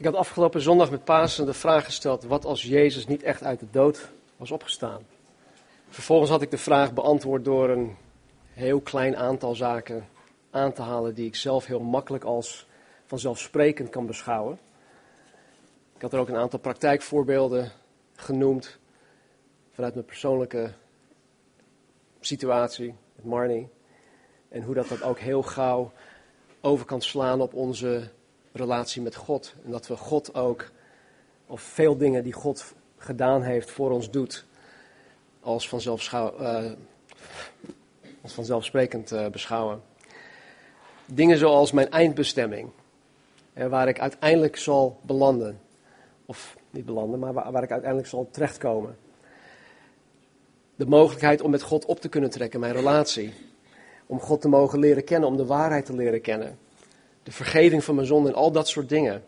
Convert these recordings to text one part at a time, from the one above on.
Ik had afgelopen zondag met Pasen de vraag gesteld: wat als Jezus niet echt uit de dood was opgestaan? Vervolgens had ik de vraag beantwoord door een heel klein aantal zaken aan te halen die ik zelf heel makkelijk als vanzelfsprekend kan beschouwen. Ik had er ook een aantal praktijkvoorbeelden genoemd vanuit mijn persoonlijke situatie met Marnie. En hoe dat dat ook heel gauw over kan slaan op onze relatie met God. En dat we God ook, of veel dingen die God gedaan heeft, voor ons doet, als, als vanzelfsprekend uh, beschouwen. Dingen zoals mijn eindbestemming, waar ik uiteindelijk zal belanden. Of niet belanden, maar waar ik uiteindelijk zal terechtkomen. De mogelijkheid om met God op te kunnen trekken, mijn relatie. Om God te mogen leren kennen, om de waarheid te leren kennen de vergeving van mijn zonde en al dat soort dingen.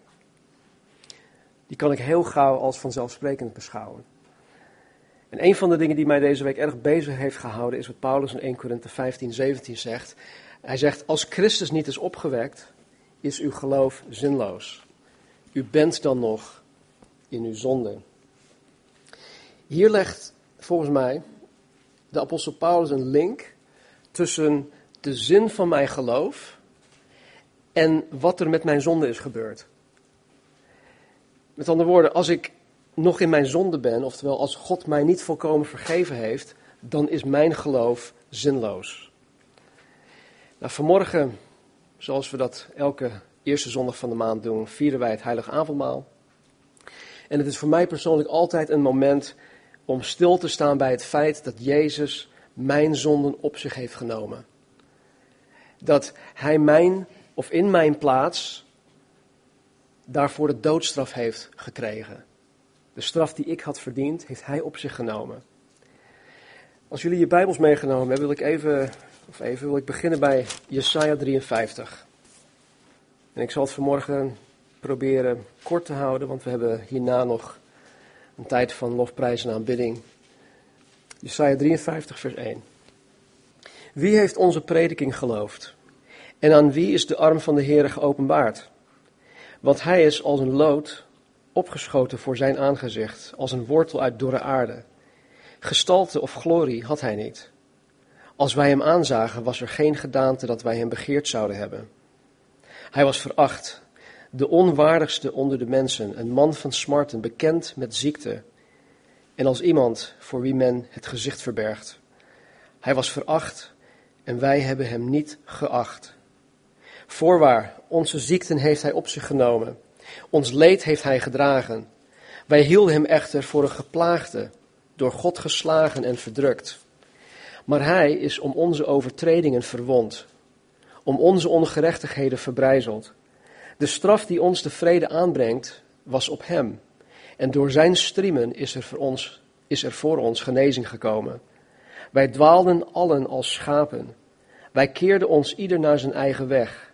Die kan ik heel gauw als vanzelfsprekend beschouwen. En een van de dingen die mij deze week erg bezig heeft gehouden is wat Paulus in 1 Korinthe 15, 17 zegt. Hij zegt, als Christus niet is opgewekt, is uw geloof zinloos. U bent dan nog in uw zonde. Hier legt volgens mij de apostel Paulus een link tussen de zin van mijn geloof en wat er met mijn zonde is gebeurd. Met andere woorden, als ik nog in mijn zonde ben, oftewel als God mij niet volkomen vergeven heeft, dan is mijn geloof zinloos. Nou, vanmorgen, zoals we dat elke eerste zondag van de maand doen, vieren wij het Heilige Avondmaal. En het is voor mij persoonlijk altijd een moment om stil te staan bij het feit dat Jezus mijn zonden op zich heeft genomen. Dat Hij mijn of in mijn plaats daarvoor de doodstraf heeft gekregen. De straf die ik had verdiend, heeft hij op zich genomen. Als jullie je Bijbels meegenomen hebben, wil ik even, of even wil ik beginnen bij Jesaja 53. En ik zal het vanmorgen proberen kort te houden, want we hebben hierna nog een tijd van lofprijs en aanbidding. Jesaja 53, vers 1. Wie heeft onze prediking geloofd? En aan wie is de arm van de Heere geopenbaard? Want hij is als een lood opgeschoten voor zijn aangezicht, als een wortel uit dorre aarde. Gestalte of glorie had hij niet. Als wij hem aanzagen, was er geen gedaante dat wij hem begeerd zouden hebben. Hij was veracht, de onwaardigste onder de mensen, een man van smarten, bekend met ziekte, en als iemand voor wie men het gezicht verbergt. Hij was veracht en wij hebben hem niet geacht. Voorwaar, onze ziekten heeft hij op zich genomen. Ons leed heeft hij gedragen. Wij hielden hem echter voor een geplaagde, door God geslagen en verdrukt. Maar hij is om onze overtredingen verwond, om onze ongerechtigheden verbrijzeld. De straf die ons de vrede aanbrengt, was op hem. En door zijn striemen is er voor ons, is er voor ons genezing gekomen. Wij dwaalden allen als schapen. Wij keerden ons ieder naar zijn eigen weg.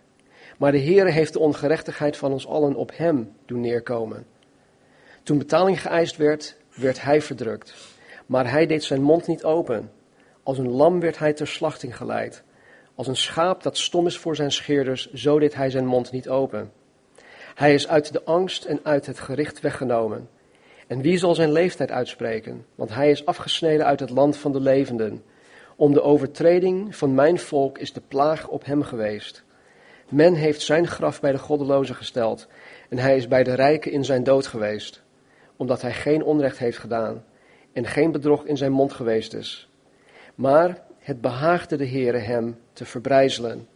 Maar de Heere heeft de ongerechtigheid van ons allen op hem doen neerkomen. Toen betaling geëist werd, werd hij verdrukt. Maar hij deed zijn mond niet open. Als een lam werd hij ter slachting geleid. Als een schaap dat stom is voor zijn scheerders, zo deed hij zijn mond niet open. Hij is uit de angst en uit het gericht weggenomen. En wie zal zijn leeftijd uitspreken? Want hij is afgesneden uit het land van de levenden. Om de overtreding van mijn volk is de plaag op hem geweest. Men heeft zijn graf bij de goddelozen gesteld en hij is bij de rijken in zijn dood geweest, omdat hij geen onrecht heeft gedaan en geen bedrog in zijn mond geweest is. Maar het behaagde de Heere hem te verbrijzelen.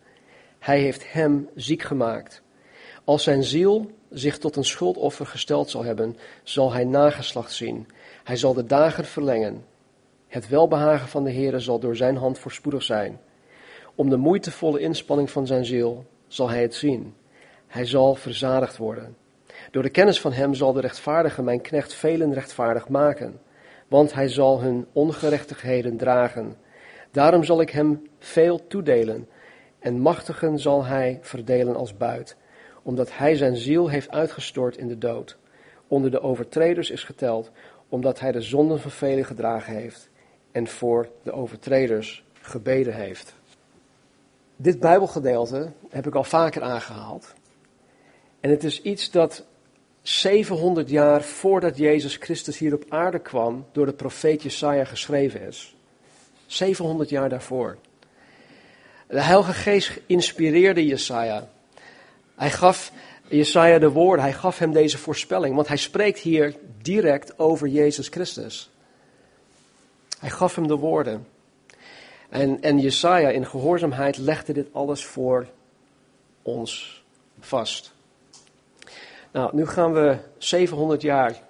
Hij heeft hem ziek gemaakt. Als zijn ziel zich tot een schuldoffer gesteld zal hebben, zal hij nageslacht zien. Hij zal de dagen verlengen. Het welbehagen van de Heere zal door zijn hand voorspoedig zijn. Om de moeitevolle inspanning van zijn ziel zal hij het zien. Hij zal verzadigd worden. Door de kennis van hem zal de rechtvaardige mijn knecht velen rechtvaardig maken, want hij zal hun ongerechtigheden dragen. Daarom zal ik hem veel toedelen en machtigen zal hij verdelen als buit, omdat hij zijn ziel heeft uitgestort in de dood. Onder de overtreders is geteld, omdat hij de zonden van velen gedragen heeft en voor de overtreders gebeden heeft. Dit Bijbelgedeelte heb ik al vaker aangehaald. En het is iets dat 700 jaar voordat Jezus Christus hier op aarde kwam, door de profeet Jesaja geschreven is. 700 jaar daarvoor. De Heilige Geest inspireerde Jesaja. Hij gaf Jesaja de woorden, hij gaf hem deze voorspelling, want hij spreekt hier direct over Jezus Christus. Hij gaf hem de woorden. En, en Jesaja in gehoorzaamheid legde dit alles voor ons vast. Nou, nu gaan we 700 jaar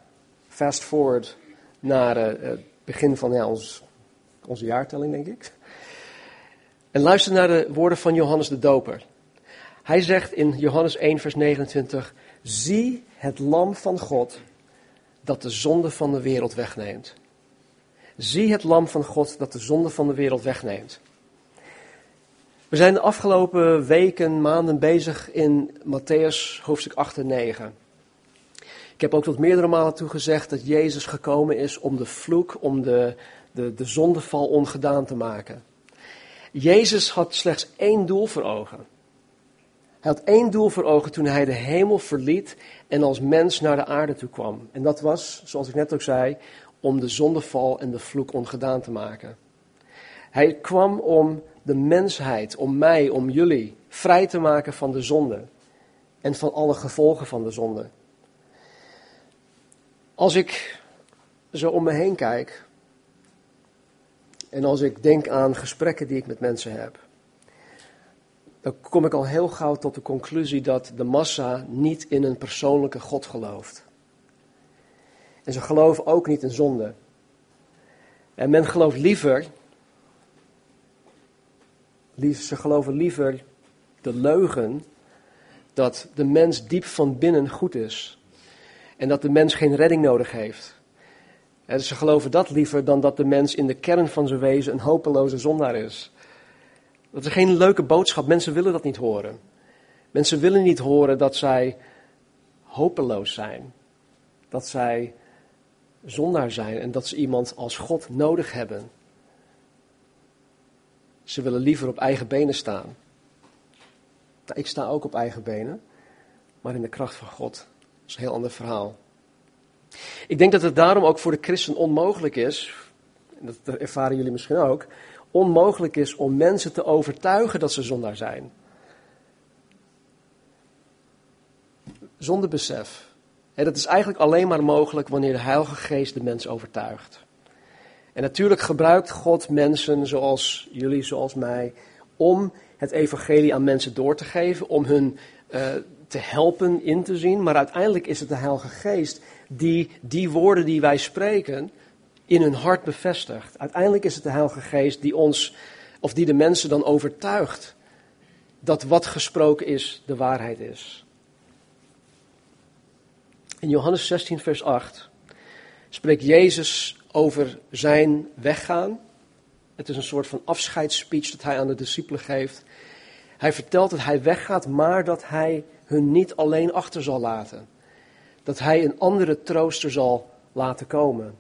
fast forward naar uh, het begin van ons, onze jaartelling, denk ik. En luister naar de woorden van Johannes de Doper. Hij zegt in Johannes 1, vers 29: Zie het Lam van God dat de zonde van de wereld wegneemt. Zie het Lam van God dat de zonde van de wereld wegneemt. We zijn de afgelopen weken, maanden bezig in Matthäus hoofdstuk 8 en 9. Ik heb ook tot meerdere malen toegezegd dat Jezus gekomen is om de vloek, om de, de, de zondeval ongedaan te maken. Jezus had slechts één doel voor ogen. Hij had één doel voor ogen toen hij de hemel verliet en als mens naar de aarde toe kwam. En dat was, zoals ik net ook zei, om de zondeval en de vloek ongedaan te maken. Hij kwam om de mensheid, om mij, om jullie, vrij te maken van de zonde en van alle gevolgen van de zonde. Als ik zo om me heen kijk en als ik denk aan gesprekken die ik met mensen heb, dan kom ik al heel gauw tot de conclusie dat de massa niet in een persoonlijke God gelooft. En ze geloven ook niet in zonde. En men gelooft liever, ze geloven liever de leugen dat de mens diep van binnen goed is. En dat de mens geen redding nodig heeft. En ze geloven dat liever dan dat de mens in de kern van zijn wezen een hopeloze zondaar is. Dat is geen leuke boodschap. Mensen willen dat niet horen. Mensen willen niet horen dat zij hopeloos zijn. Dat zij zondaar zijn en dat ze iemand als God nodig hebben. Ze willen liever op eigen benen staan. Nou, ik sta ook op eigen benen, maar in de kracht van God. Is een heel ander verhaal. Ik denk dat het daarom ook voor de christen onmogelijk is, en dat ervaren jullie misschien ook, onmogelijk is om mensen te overtuigen dat ze zondaar zijn. Zonder besef. Dat is eigenlijk alleen maar mogelijk wanneer de Heilige Geest de mens overtuigt. En natuurlijk gebruikt God mensen zoals jullie, zoals mij, om het evangelie aan mensen door te geven, om hun uh, te helpen in te zien. Maar uiteindelijk is het de Heilige Geest die die woorden die wij spreken in hun hart bevestigt. Uiteindelijk is het de Heilige Geest die ons, of die de mensen dan overtuigt dat wat gesproken is de waarheid is. In Johannes 16, vers 8 spreekt Jezus over zijn weggaan. Het is een soort van afscheidsspeech dat hij aan de discipelen geeft. Hij vertelt dat hij weggaat, maar dat hij hun niet alleen achter zal laten. Dat hij een andere trooster zal laten komen.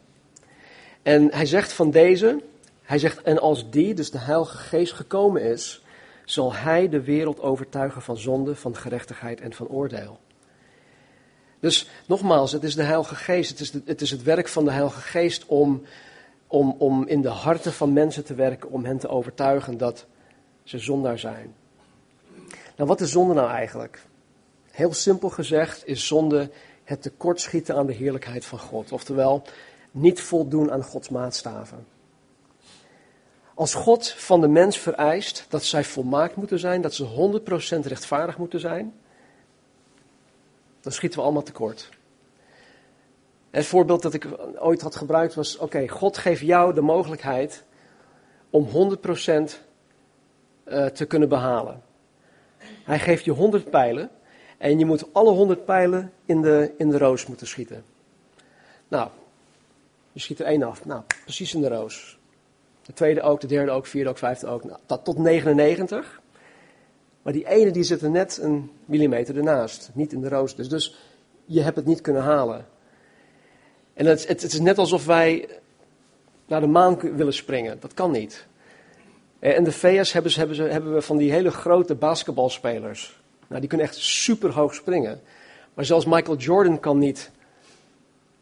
En hij zegt van deze, hij zegt, en als die, dus de Heilige Geest, gekomen is, zal hij de wereld overtuigen van zonde, van gerechtigheid en van oordeel. Dus nogmaals, het is de Heilige Geest, het is, het, is het werk van de Heilige Geest om, om, om in de harten van mensen te werken, om hen te overtuigen dat ze zondaar zijn. Nou, wat is zonde nou eigenlijk? Heel simpel gezegd is zonde het tekortschieten aan de heerlijkheid van God. Oftewel, niet voldoen aan Gods maatstaven. Als God van de mens vereist dat zij volmaakt moeten zijn, dat ze 100% rechtvaardig moeten zijn, dan schieten we allemaal tekort. Het voorbeeld dat ik ooit had gebruikt was: oké, God geeft jou de mogelijkheid om 100% eh, te kunnen behalen. Hij geeft je 100 pijlen en je moet alle 100 pijlen in de, in de roos moeten schieten. Nou, je schiet er één af. Nou, precies in de roos. De tweede ook, de derde ook, vierde ook, vijfde ook. Nou, dat tot 99. Maar die ene die zit er net een millimeter ernaast. Niet in de roos. Dus, je hebt het niet kunnen halen. En het, het, het is net alsof wij naar de maan willen springen. Dat kan niet. Eh, en de VS hebben, ze, hebben, ze, hebben we van die hele grote basketbalspelers. Nou, die kunnen echt super hoog springen. Maar zelfs Michael Jordan kan niet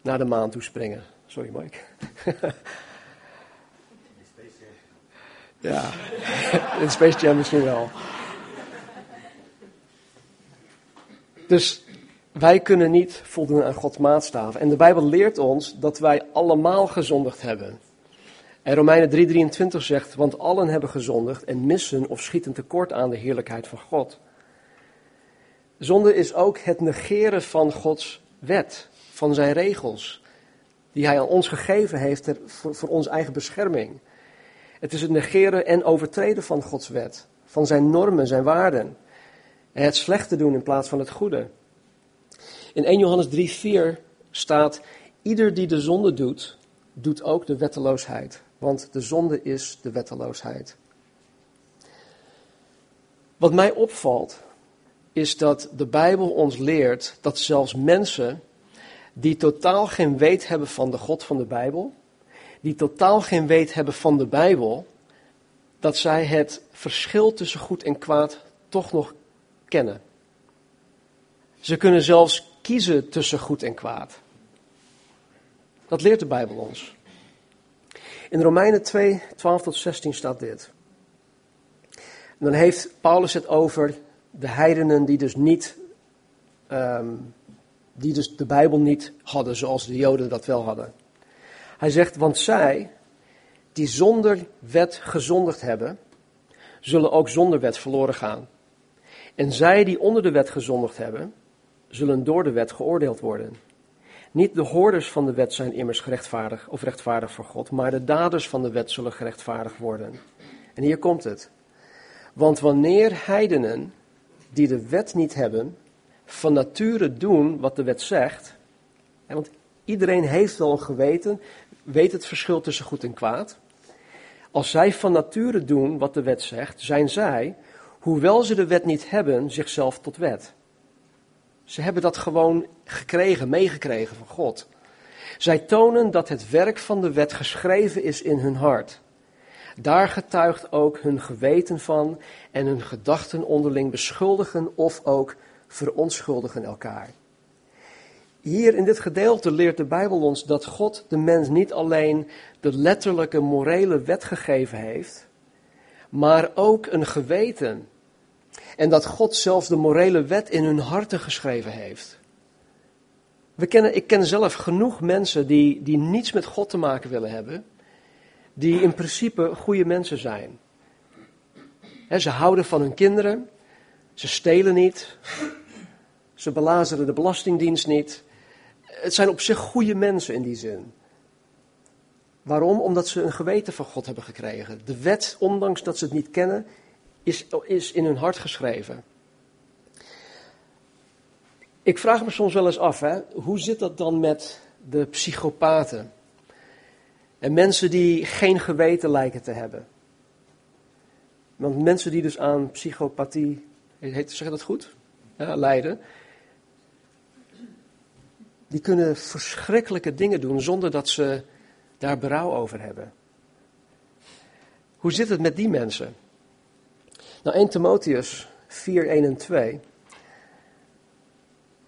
naar de maan toe springen. Sorry, Mike. ja, in Space Jam misschien wel. Dus wij kunnen niet voldoen aan Gods maatstaven. En de Bijbel leert ons dat wij allemaal gezondigd hebben. En Romeinen 3:23 zegt, want allen hebben gezondigd en missen of schieten tekort aan de heerlijkheid van God. Zonde is ook het negeren van Gods wet, van zijn regels, die hij aan ons gegeven heeft voor, voor onze eigen bescherming. Het is het negeren en overtreden van Gods wet, van zijn normen, zijn waarden. Het slechte doen in plaats van het goede. In 1 Johannes 3:4 staat, ieder die de zonde doet, doet ook de wetteloosheid. Want de zonde is de wetteloosheid. Wat mij opvalt, is dat de Bijbel ons leert dat zelfs mensen die totaal geen weet hebben van de God van de Bijbel, die totaal geen weet hebben van de Bijbel, dat zij het verschil tussen goed en kwaad toch nog kennen. Ze kunnen zelfs kiezen tussen goed en kwaad. Dat leert de Bijbel ons. In Romeinen 2, 12 tot 16 staat dit. Dan heeft Paulus het over de heidenen die dus niet, um, die dus de Bijbel niet hadden zoals de Joden dat wel hadden. Hij zegt, want zij die zonder wet gezondigd hebben, zullen ook zonder wet verloren gaan. En zij die onder de wet gezondigd hebben, zullen door de wet geoordeeld worden. Niet de hoorders van de wet zijn immers gerechtvaardigd of rechtvaardig voor God, maar de daders van de wet zullen gerechtvaardigd worden. En hier komt het. Want wanneer heidenen die de wet niet hebben, van nature doen wat de wet zegt, want iedereen heeft wel een geweten, weet het verschil tussen goed en kwaad. Als zij van nature doen wat de wet zegt, zijn zij, hoewel ze de wet niet hebben, zichzelf tot wet. Ze hebben dat gewoon gekregen, meegekregen van God. Zij tonen dat het werk van de wet geschreven is in hun hart. Daar getuigt ook hun geweten van en hun gedachten onderling beschuldigen of ook verontschuldigen elkaar. Hier in dit gedeelte leert de Bijbel ons dat God de mens niet alleen de letterlijke morele wet gegeven heeft, maar ook een geweten en dat God zelfs de morele wet in hun harten geschreven heeft. We kennen, ik ken zelf genoeg mensen die, die niets met God te maken willen hebben, die in principe goede mensen zijn. ze houden van hun kinderen, ze stelen niet, ze belazeren de belastingdienst niet. Het zijn op zich goede mensen in die zin. Waarom? Omdat ze een geweten van God hebben gekregen. De wet, ondanks dat ze het niet kennen, is, is in hun hart geschreven. Ik vraag me soms wel eens af, hè, hoe zit dat dan met de psychopaten? En mensen die geen geweten lijken te hebben. Want mensen die dus aan psychopathie, heet, zeg dat goed? Lijden. Die kunnen verschrikkelijke dingen doen zonder dat ze daar berouw over hebben. Hoe zit het met die mensen? Nou, 1 Timotheus 4, 1 en 2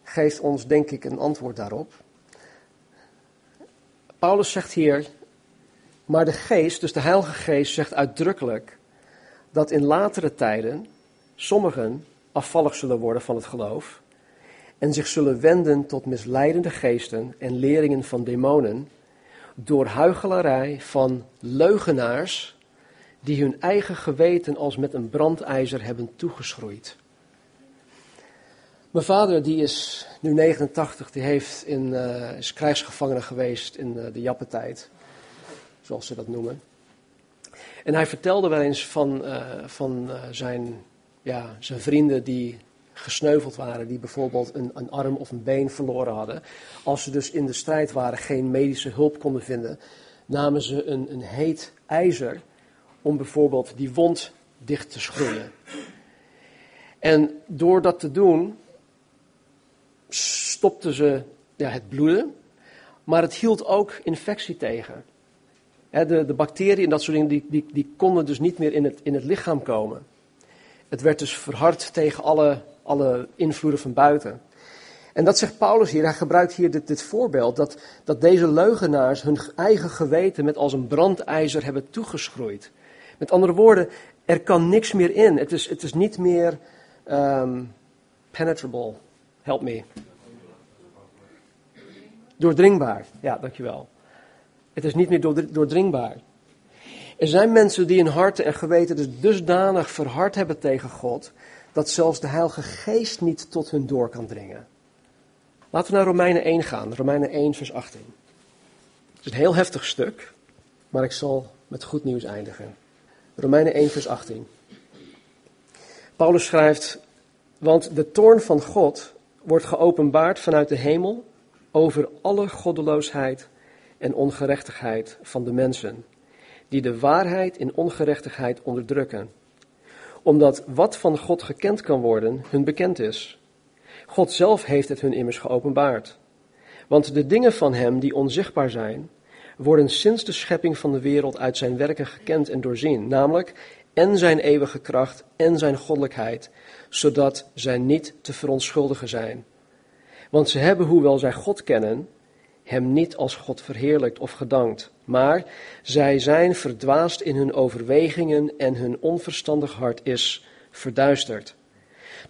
geeft ons denk ik een antwoord daarop. Paulus zegt hier, maar de geest, dus de heilige geest, zegt uitdrukkelijk dat in latere tijden sommigen afvallig zullen worden van het geloof en zich zullen wenden tot misleidende geesten en leringen van demonen door huichelarij van leugenaars die hun eigen geweten als met een brandijzer hebben toegeschroeid. Mijn vader, die is nu 89, die heeft in, uh, is krijgsgevangene geweest in uh, de Jappentijd, zoals ze dat noemen. En hij vertelde wel eens van, uh, van zijn, ja, zijn vrienden die gesneuveld waren, die bijvoorbeeld een, een, arm of een been verloren hadden. Als ze dus in de strijd waren, geen medische hulp konden vinden, namen ze een, een heet ijzer om bijvoorbeeld die wond dicht te schroeien. En door dat te doen, stopten ze ja, het bloeden, maar het hield ook infectie tegen. de, de bacteriën en dat soort dingen, die, die, die konden dus niet meer in het, in het lichaam komen. Het werd dus verhard tegen alle, alle invloeden van buiten. En dat zegt Paulus hier, hij gebruikt hier dit, dit voorbeeld, dat, dat deze leugenaars hun eigen geweten met als een brandijzer hebben toegeschroeid. Met andere woorden, er kan niks meer in. Het is, het is niet meer um, penetrable. Help me. Doordringbaar. Ja, dankjewel. Het is niet meer doordringbaar. Er zijn mensen die in harten en geweten dus dusdanig verhard hebben tegen God, dat zelfs de Heilige Geest niet tot hun door kan dringen. Laten we naar Romeinen 1 gaan, Romeinen 1, vers 18. Het is een heel heftig stuk, maar ik zal met goed nieuws eindigen. Romeinen 1, vers 18. Paulus schrijft: Want de toorn van God wordt geopenbaard vanuit de hemel over alle goddeloosheid en ongerechtigheid van de mensen, die de waarheid in ongerechtigheid onderdrukken. Omdat wat van God gekend kan worden, hun bekend is. God zelf heeft het hun immers geopenbaard. Want de dingen van Hem die onzichtbaar zijn, worden sinds de schepping van de wereld uit Zijn werken gekend en doorzien, namelijk en Zijn eeuwige kracht en Zijn goddelijkheid, zodat zij niet te verontschuldigen zijn. Want ze hebben, hoewel zij God kennen, Hem niet als God verheerlijkt of gedankt, maar zij zijn verdwaasd in hun overwegingen en hun onverstandig hart is verduisterd.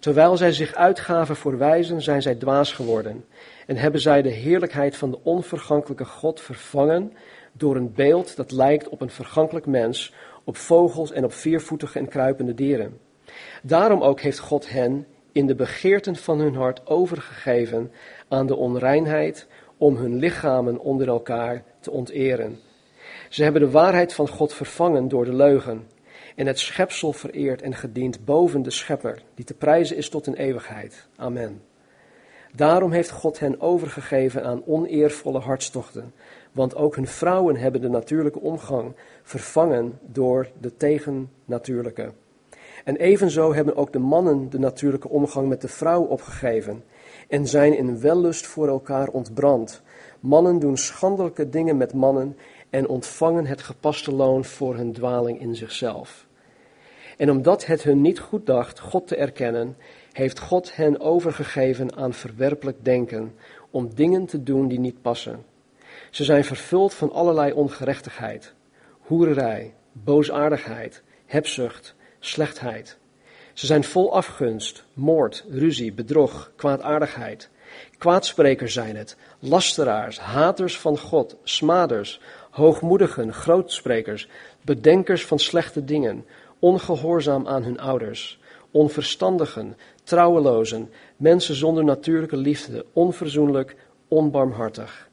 Terwijl zij zich uitgaven voor wijzen, zijn zij dwaas geworden. En hebben zij de heerlijkheid van de onvergankelijke God vervangen door een beeld dat lijkt op een vergankelijk mens, op vogels en op viervoetige en kruipende dieren. Daarom ook heeft God hen in de begeerten van hun hart overgegeven aan de onreinheid om hun lichamen onder elkaar te onteren. Ze hebben de waarheid van God vervangen door de leugen en het schepsel vereerd en gediend boven de schepper, die te prijzen is tot in eeuwigheid. Amen. Daarom heeft God hen overgegeven aan oneervolle hartstochten, want ook hun vrouwen hebben de natuurlijke omgang vervangen door de tegennatuurlijke. En evenzo hebben ook de mannen de natuurlijke omgang met de vrouw opgegeven en zijn in wellust voor elkaar ontbrand. Mannen doen schandelijke dingen met mannen en ontvangen het gepaste loon voor hun dwaling in zichzelf. En omdat het hun niet goed dacht God te erkennen, heeft God hen overgegeven aan verwerpelijk denken, om dingen te doen die niet passen. Ze zijn vervuld van allerlei ongerechtigheid, hoererij, boosaardigheid, hebzucht, slechtheid. Ze zijn vol afgunst, moord, ruzie, bedrog, kwaadaardigheid. Kwaadsprekers zijn het, lasteraars, haters van God, smaders, hoogmoedigen, grootsprekers, bedenkers van slechte dingen, ongehoorzaam aan hun ouders, onverstandigen, trouwelozen, mensen zonder natuurlijke liefde, onverzoenlijk, onbarmhartig.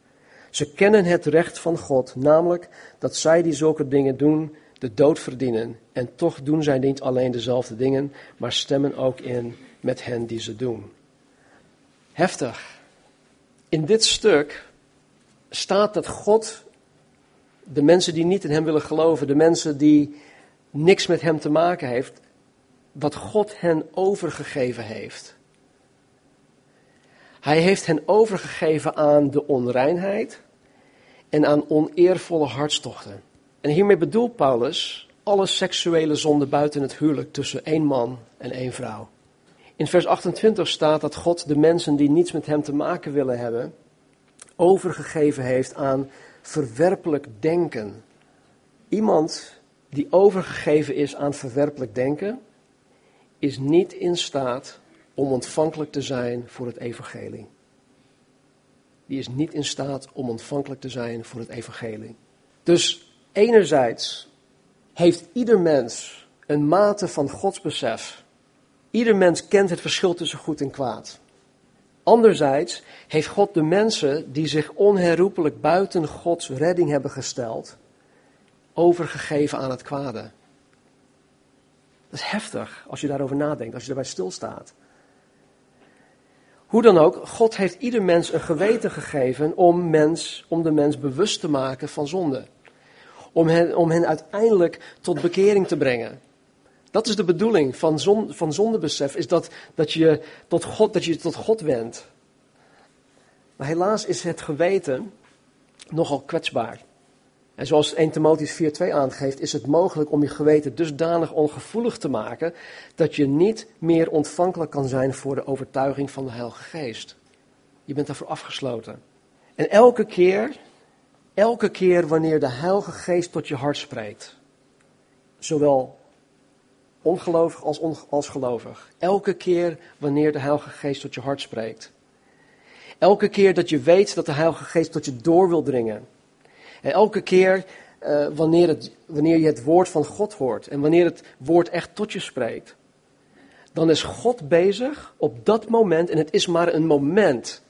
Ze kennen het recht van God, namelijk dat zij die zulke dingen doen, de dood verdienen. En toch doen zij niet alleen dezelfde dingen, maar stemmen ook in met hen die ze doen. Heftig. In dit stuk staat dat God de mensen die niet in Hem willen geloven, de mensen die niks met Hem te maken heeft, wat God hen overgegeven heeft. Hij heeft hen overgegeven aan de onreinheid en aan oneervolle hartstochten. En hiermee bedoelt Paulus alle seksuele zonden buiten het huwelijk tussen één man en één vrouw. In vers 28 staat dat God de mensen die niets met hem te maken willen hebben, overgegeven heeft aan verwerpelijk denken. Iemand die overgegeven is aan verwerpelijk denken, is niet in staat om ontvankelijk te zijn voor het evangelie. Die is niet in staat om ontvankelijk te zijn voor het evangelie. Dus enerzijds heeft ieder mens een mate van godsbesef. Ieder mens kent het verschil tussen goed en kwaad. Anderzijds heeft God de mensen die zich onherroepelijk buiten Gods redding hebben gesteld, overgegeven aan het kwade. Dat is heftig als je daarover nadenkt, als je erbij stilstaat. Hoe dan ook, God heeft ieder mens een geweten gegeven om, mens, om de mens bewust te maken van zonde. Om hen, om hen uiteindelijk tot bekering te brengen. Dat is de bedoeling van, zon, zondebesef, is dat, dat, je tot God, dat je tot God wendt. Maar helaas is het geweten nogal kwetsbaar. En zoals 1 Timotheus 4.2 aangeeft, is het mogelijk om je geweten dusdanig ongevoelig te maken dat je niet meer ontvankelijk kan zijn voor de overtuiging van de Heilige Geest. Je bent daarvoor afgesloten. En elke keer, elke keer wanneer de Heilige Geest tot je hart spreekt, zowel ongelovig als, on, gelovig, elke keer wanneer de Heilige Geest tot je hart spreekt, elke keer dat je weet dat de Heilige Geest tot je door wil dringen, en elke keer uh, wanneer, het, wanneer je het woord van God hoort en wanneer het woord echt tot je spreekt, dan is God bezig op dat moment, en het is maar een moment,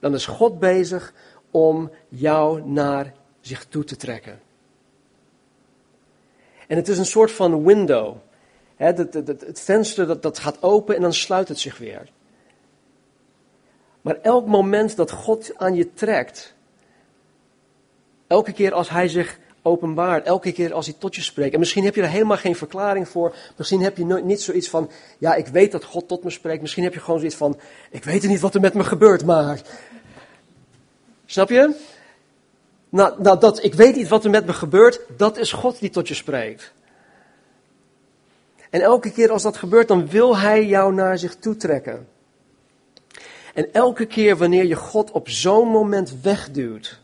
dan is God bezig om jou naar zich toe te trekken. En het is een soort van window. het, venster dat, dat gaat open en dan sluit het zich weer. Maar elk moment dat God aan je trekt, elke keer als Hij zich openbaart, elke keer als Hij tot je spreekt, en misschien heb je er helemaal geen verklaring voor, misschien heb je niet zoiets van, ja, ik weet dat God tot me spreekt, misschien heb je gewoon zoiets van, ik weet niet wat er met me gebeurt, maar Snap je? Nou, nou, dat ik weet niet wat er met me gebeurt, dat is God die tot je spreekt. En elke keer als dat gebeurt, dan wil Hij jou naar zich toe trekken. En elke keer wanneer je God op zo'n moment wegduwt,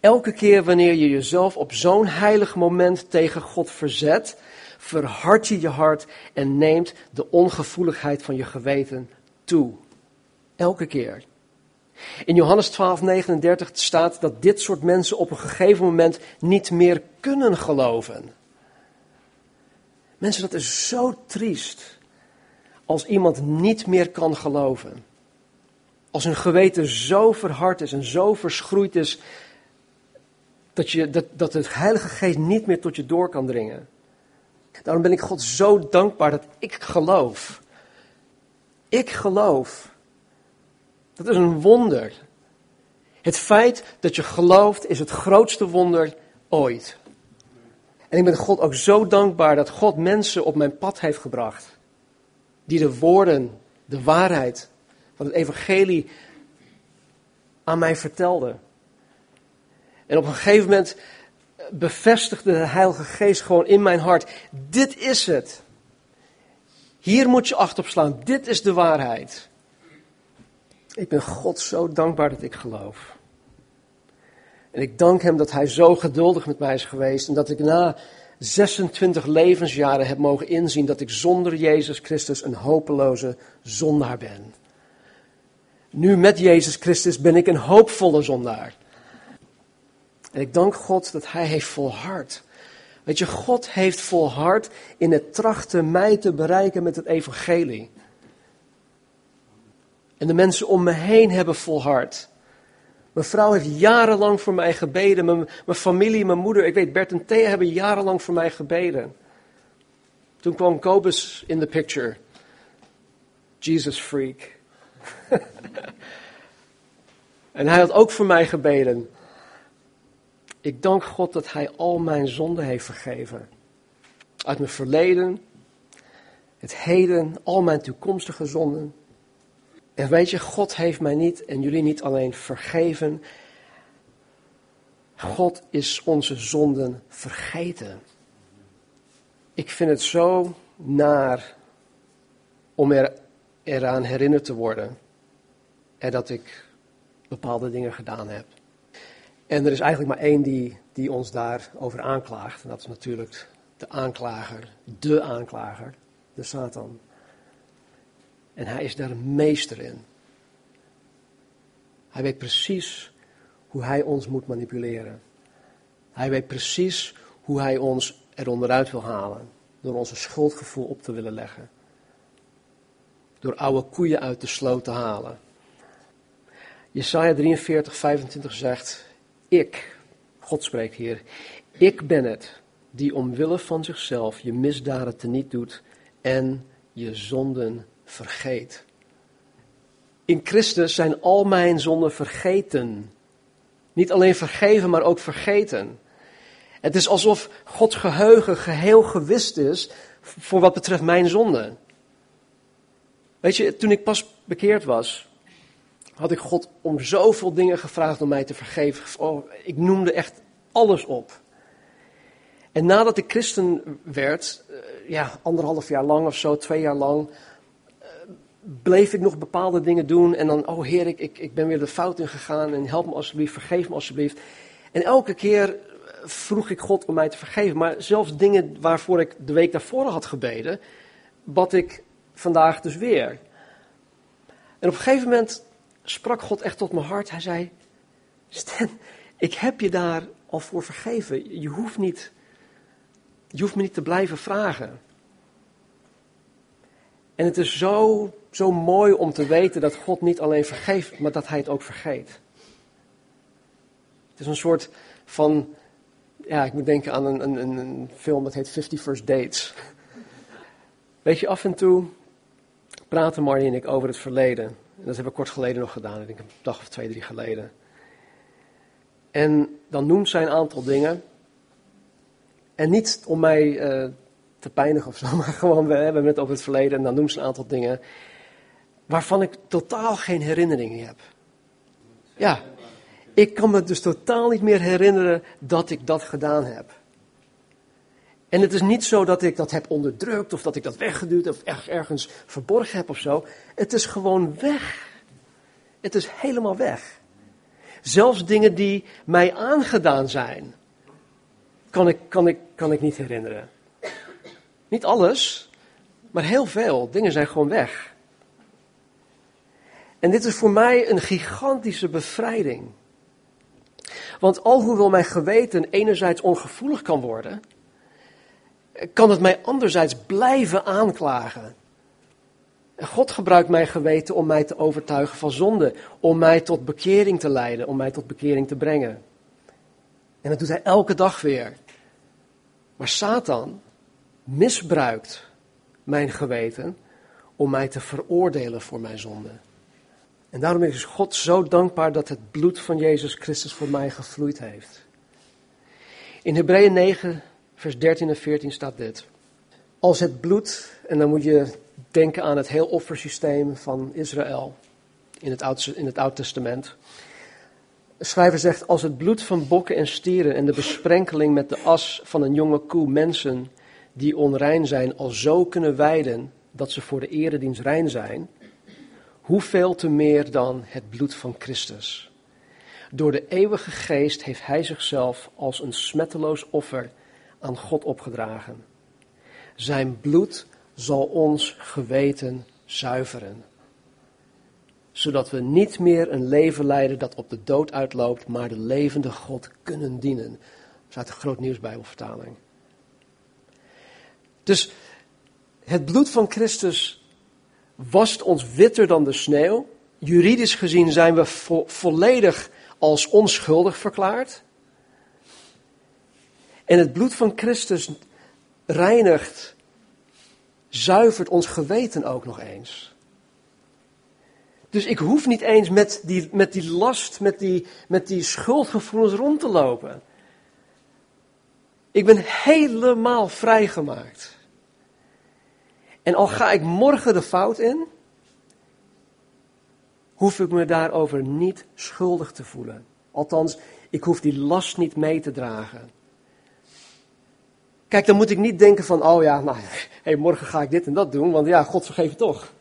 elke keer wanneer je jezelf op zo'n heilig moment tegen God verzet, verhard je je hart en neemt de ongevoeligheid van je geweten toe. Elke keer. In Johannes 12, 39 staat dat dit soort mensen op een gegeven moment niet meer kunnen geloven. Mensen, dat is zo triest als iemand niet meer kan geloven. Als hun geweten zo verhard is en zo verschroeid is dat, je, dat, dat het Heilige Geest niet meer tot je door kan dringen. Daarom ben ik God zo dankbaar dat ik geloof. Ik geloof dat is een wonder. Het feit dat je gelooft is het grootste wonder ooit. En ik ben God ook zo dankbaar dat God mensen op mijn pad heeft gebracht. Die de woorden, de waarheid van het evangelie aan mij vertelden. En op een gegeven moment bevestigde de Heilige Geest gewoon in mijn hart: dit is het. Hier moet je acht op slaan. Dit is de waarheid. Ik ben God zo dankbaar dat ik geloof. En ik dank Hem dat Hij zo geduldig met mij is geweest en dat ik na 26 levensjaren heb mogen inzien dat ik zonder Jezus Christus een hopeloze zondaar ben. Nu met Jezus Christus ben ik een hoopvolle zondaar. En ik dank God dat Hij heeft volhard. Weet je, God heeft volhard in het trachten mij te bereiken met het evangelie. En de mensen om me heen hebben volhard. Mijn vrouw heeft jarenlang voor mij gebeden. Mijn, mijn, familie, mijn moeder, ik weet, Bert en Thea hebben jarenlang voor mij gebeden. Toen kwam Kobus in de picture. Jesus freak. en hij had ook voor mij gebeden. Ik dank God dat hij al mijn zonden heeft vergeven. Uit mijn verleden, het heden, al mijn toekomstige zonden. En weet je, God heeft mij niet en jullie niet alleen vergeven. God is onze zonden vergeten. Ik vind het zo naar om er, eraan herinnerd te worden. En dat ik bepaalde dingen gedaan heb. En er is eigenlijk maar één die, die ons daarover aanklaagt. En dat is natuurlijk de aanklager, de aanklager, de Satan. En hij is daar meester in. Hij weet precies hoe hij ons moet manipuleren. Hij weet precies hoe hij ons eronderuit wil halen. Door ons een schuldgevoel op te willen leggen. Door oude koeien uit de sloot te halen. Jesaja 43, 25 zegt: Ik, God spreekt hier, ik ben het die omwille van zichzelf je misdaden teniet doet en je zonden vergeet. In Christus zijn al mijn zonden vergeten. Niet alleen vergeven, maar ook vergeten. Het is alsof Gods geheugen geheel gewist is voor wat betreft mijn zonden. Weet je, toen ik pas bekeerd was, had ik God om zoveel dingen gevraagd om mij te vergeven. Oh, ik noemde echt alles op. En nadat ik christen werd, eh, ja, anderhalf jaar lang of zo, twee jaar lang, bleef ik nog bepaalde dingen doen en dan, oh Heer, ik, ik, ik ben weer de fout in gegaan en help me alsjeblieft, vergeef me alsjeblieft. En elke keer vroeg ik God om mij te vergeven, maar zelfs dingen waarvoor ik de week daarvoor had gebeden, bad ik vandaag dus weer. En op een gegeven moment sprak God echt tot mijn hart. Hij zei, Stan, ik heb je daar al voor vergeven. Je hoeft, niet, je hoeft me niet te blijven vragen. En het is zo, zo mooi om te weten dat God niet alleen vergeeft, maar dat Hij het ook vergeet. Het is een soort van, ja, ik moet denken aan een, een, een film dat heet Fifty First Dates. Weet je, af en toe praten Marnie en ik over het verleden. En dat hebben we kort geleden nog gedaan, ik denk een dag of twee, drie geleden. En dan noemt zij een aantal dingen. En niet om mij uh, te pijnigen of zo, maar gewoon, we hebben het over het verleden en dan noemt ze een aantal dingen waarvan ik totaal geen herinneringen heb. Ja, ik kan me dus totaal niet meer herinneren dat ik dat gedaan heb. En het is niet zo dat ik dat heb onderdrukt of dat ik dat weggeduwd of ergens verborgen heb of zo. Het is gewoon weg. Het is helemaal weg. Zelfs dingen die mij aangedaan zijn, kan ik, kan ik, kan ik niet herinneren. Niet alles, maar heel veel. Dingen zijn gewoon weg. En dit is voor mij een gigantische bevrijding. Want alhoewel mijn geweten enerzijds ongevoelig kan worden, kan het mij anderzijds blijven aanklagen. God gebruikt mijn geweten om mij te overtuigen van zonde, om mij tot bekering te leiden, om mij tot bekering te brengen. En dat doet hij elke dag weer. Maar Satan misbruikt mijn geweten om mij te veroordelen voor mijn zonde. En daarom is God zo dankbaar dat het bloed van Jezus Christus voor mij gevloeid heeft. In Hebreeën 9, vers 13 en 14 staat dit. Als het bloed, en dan moet je denken aan het heel offersysteem van Israël in het, Oud, in het Oud Testament. Schrijver zegt, als het bloed van bokken en stieren en de besprenkeling met de as van een jonge koe mensen die onrein zijn al zo kunnen wijden dat ze voor de eredienst rein zijn, hoeveel te meer dan het bloed van Christus. Door de eeuwige geest heeft hij zichzelf als een smetteloos offer aan God opgedragen. Zijn bloed zal ons geweten zuiveren. Zodat we niet meer een leven leiden dat op de dood uitloopt, maar de levende God kunnen dienen. Dat is uit de Groot Nieuwsbijbelvertaling. Dus het bloed van Christus wast ons witter dan de sneeuw. Juridisch gezien zijn we volledig als onschuldig verklaard. En het bloed van Christus reinigt, zuivert ons geweten ook nog eens. Dus ik hoef niet eens met die, met die last, met die, met die schuldgevoelens rond te lopen. Ik ben helemaal vrijgemaakt. En al ga ik morgen de fout in, hoef ik me daarover niet schuldig te voelen. Althans, ik hoef die last niet mee te dragen. Kijk, dan moet ik niet denken van, oh ja, nou, hey, morgen ga ik dit en dat doen, want ja, God vergeeft toch.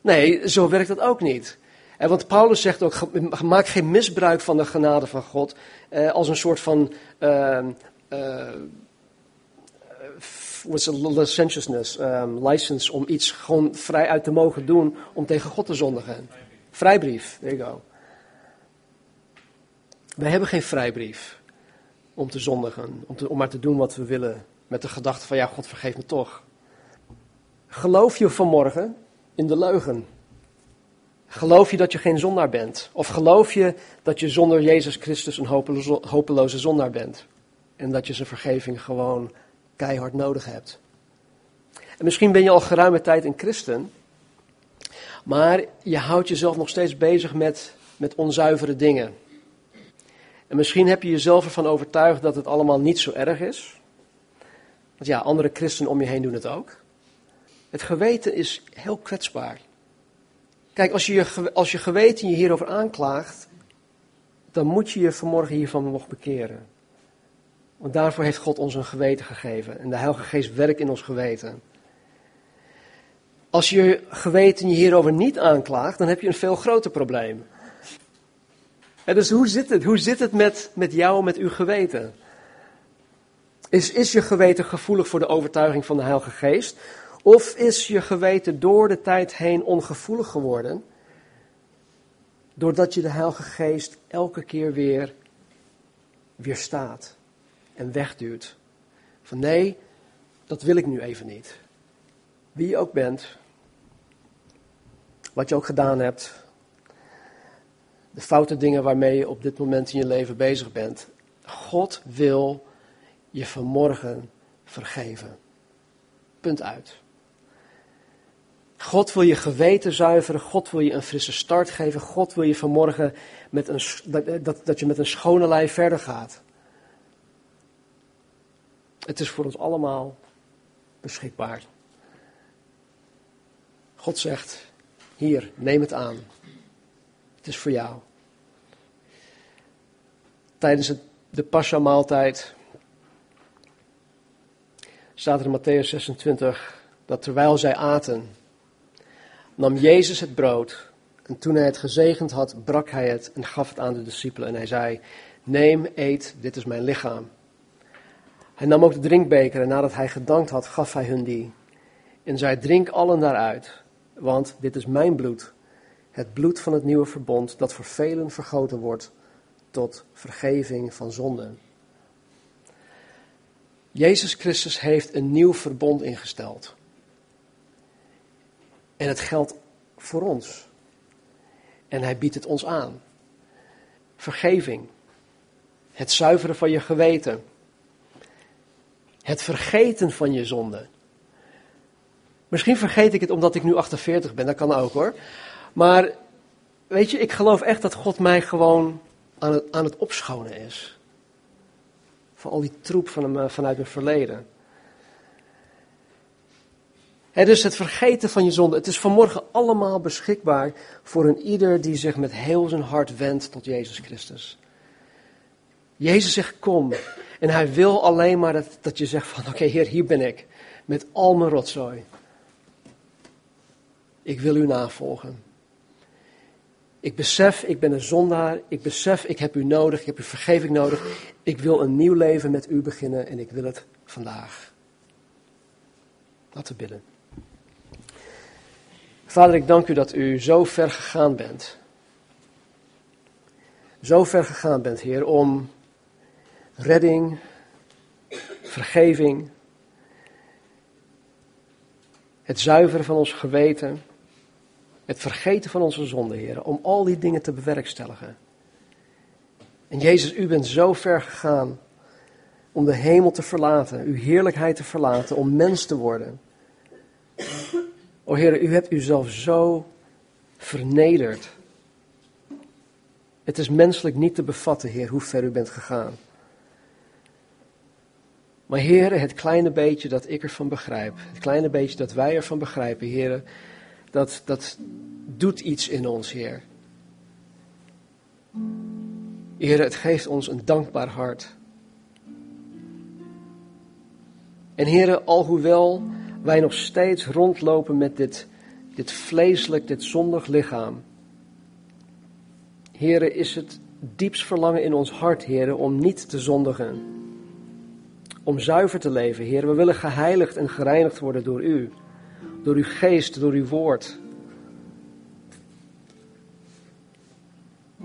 Nee, zo werkt dat ook niet. En want Paulus zegt ook, maak geen misbruik van de genade van God eh, als een soort van uh, uh, what's licentiousness, um, license om iets gewoon vrij uit te mogen doen om tegen God te zondigen. Vrijbrief, there you go. Wij hebben geen vrijbrief om te zondigen, om, om maar te doen wat we willen, met de gedachte van ja, God vergeeft me toch. Geloof je vanmorgen in de leugen? Geloof je dat je geen zondaar bent? Of geloof je dat je zonder Jezus Christus een hopeloze, hopeloze zondaar bent? En dat je zijn vergeving gewoon keihard nodig hebt? En misschien ben je al geruime tijd een christen, maar je houdt jezelf nog steeds bezig met, met onzuivere dingen. En misschien heb je jezelf ervan overtuigd dat het allemaal niet zo erg is. Want ja, andere christenen om je heen doen het ook. Het geweten is heel kwetsbaar. Kijk, als je, je, als je geweten je hierover aanklaagt, dan moet je je vanmorgen hiervan nog bekeren. Want daarvoor heeft God ons een geweten gegeven. En de Heilige Geest werkt in ons geweten. Als je geweten je hierover niet aanklaagt, dan heb je een veel groter probleem. Dus hoe zit het? Hoe zit het met, met jou, met uw geweten? Is, is je geweten gevoelig voor de overtuiging van de Heilige Geest? Of is je geweten door de tijd heen ongevoelig geworden? Doordat je de Heilige Geest elke keer weer weerstaat en wegduwt. Van nee, dat wil ik nu even niet. Wie je ook bent, wat je ook gedaan hebt, de foute dingen waarmee je op dit moment in je leven bezig bent. God wil je vanmorgen vergeven. Punt uit. God wil je geweten zuiveren. God wil je een frisse start geven. God wil je vanmorgen met een, dat, dat, je met een schone lijn verder gaat. Het is voor ons allemaal beschikbaar. God zegt: Hier, neem het aan. Het is voor jou. Tijdens de Pascha-maaltijd staat er in Matthäus 26 dat terwijl zij aten, nam Jezus het brood en toen hij het gezegend had, brak hij het en gaf het aan de discipelen en hij zei, neem, eet, dit is mijn lichaam. Hij nam ook de drinkbeker en nadat hij gedankt had, gaf hij hun die. En zei, drink allen daaruit, want dit is mijn bloed, het bloed van het nieuwe verbond dat voor velen vergoten wordt tot vergeving van zonden. Jezus Christus heeft een nieuw verbond ingesteld. En het geldt voor ons. En hij biedt het ons aan. Vergeving. Het zuiveren van je geweten. Het vergeten van je zonde. Misschien vergeet ik het omdat ik nu 48 ben, dat kan ook hoor. Maar weet je, ik geloof echt dat God mij gewoon aan het, aan het opschonen is. Van al die troep van hem, vanuit mijn verleden. Het dus het vergeten van je zonde. Het is vanmorgen allemaal beschikbaar voor een ieder die zich met heel zijn hart wendt tot Jezus Christus. Jezus zegt kom. En hij wil alleen maar dat, dat je zegt van oké Heer, hier ben ik. Met al mijn rotzooi. Ik wil u navolgen. Ik besef, ik ben een zondaar. Ik besef, ik heb u nodig. Ik heb uw vergeving nodig. Ik wil een nieuw leven met u beginnen en ik wil het vandaag. Laten we bidden. Vader, ik dank u dat u zo ver gegaan bent. Zo ver gegaan bent, Heer, om redding, vergeving, het zuiveren van ons geweten het vergeten van onze zonde, Heer, om al die dingen te bewerkstelligen. En Jezus, u bent zo ver gegaan om de hemel te verlaten, uw heerlijkheid te verlaten, om mens te worden. O Heer, u hebt uzelf zo vernederd. Het is menselijk niet te bevatten, Heer, hoe ver u bent gegaan. Maar Heer, het kleine beetje dat ik ervan begrijp, het kleine beetje dat wij ervan begrijpen, Heer, dat, dat doet iets in ons, Heer. Heer, het geeft ons een dankbaar hart. En Heer, alhoewel wij nog steeds rondlopen met dit, dit vleeselijk, dit zondig lichaam. Heer, is het diepst verlangen in ons hart, Heer, om niet te zondigen. Om zuiver te leven, Heer. We willen geheiligd en gereinigd worden door U door uw geest, door uw woord.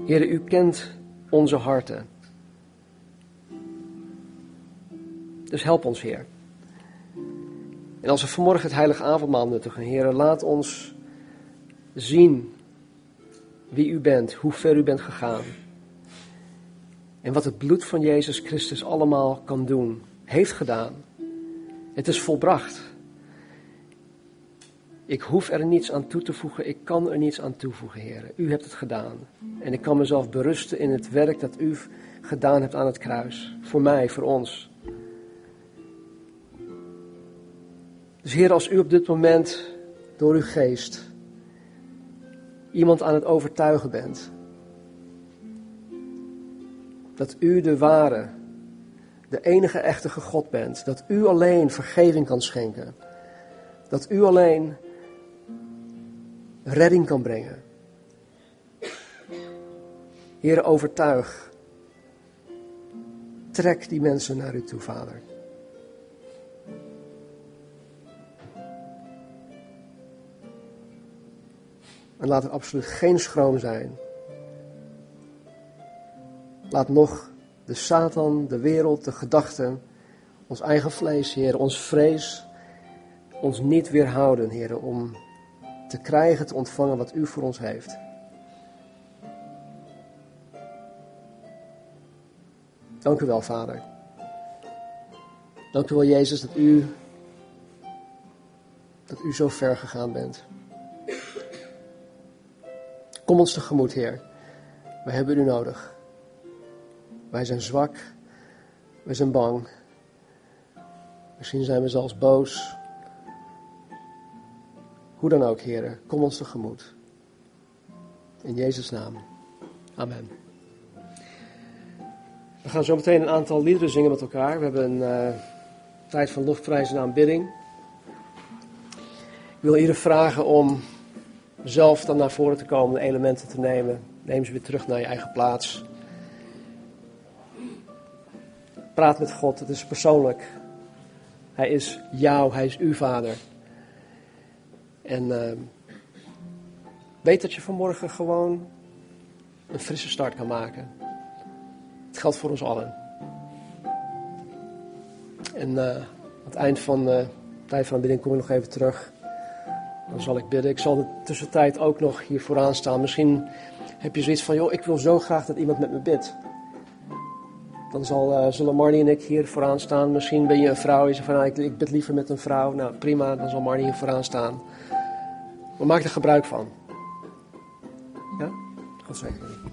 Heer, u kent onze harten. Dus help ons, Heer. En als we vanmorgen het heilige avondmaal nuttigen, Heer, laat ons zien wie u bent, hoe ver u bent gegaan. En wat het bloed van Jezus Christus allemaal kan doen, heeft gedaan. Het is volbracht. Ik hoef er niets aan toe te voegen, ik kan er niets aan toevoegen, Heer. U hebt het gedaan. En ik kan mezelf berusten in het werk dat u gedaan hebt aan het kruis. Voor mij, voor ons. Dus Heer, als u op dit moment door uw geest iemand aan het overtuigen bent dat u de ware, de enige echte God bent, dat u alleen vergeving kan schenken, dat u alleen redding kan brengen. Heer, overtuig. Trek die mensen naar u toe, Vader. En laat er absoluut geen schroom zijn. Laat nog de Satan, de wereld, de gedachten, ons eigen vlees, Heer, ons vrees, ons niet weerhouden, Heer, om te krijgen, te ontvangen wat U voor ons heeft. Dank u wel, Vader. Dank u wel, Jezus, dat u, dat u zo ver gegaan bent. Kom ons tegemoet, Heer. We hebben u nodig. Wij zijn zwak. We zijn bang. Misschien zijn we zelfs boos. Hoe dan ook, Heer, kom ons tegemoet. In Jezus' naam. Amen. We gaan zo meteen een aantal liederen zingen met elkaar. We hebben een uh, tijd van lofprijs en aanbidding. Ik wil iedereen vragen om zelf dan naar voren te komen, de elementen te nemen. Neem ze weer terug naar je eigen plaats. Praat met God, het is persoonlijk. Hij is jou, hij is uw vader. En uh, weet dat je vanmorgen gewoon een frisse start kan maken. Het geldt voor ons allen. En uh, aan het eind van de tijd van de bidding kom ik nog even terug. Dan zal ik bidden. Ik zal de tussentijd ook nog hier vooraan staan. Misschien heb je zoiets van, joh, ik wil zo graag dat iemand met me bidt. Dan zal, uh, zullen Marnie en ik hier vooraan staan. Misschien ben je een vrouw en je zegt van, nou, ik, ik bid liever met een vrouw. Nou, prima, dan zal Marnie hier vooraan staan. Maar maak er gebruik van. Ja? God zegen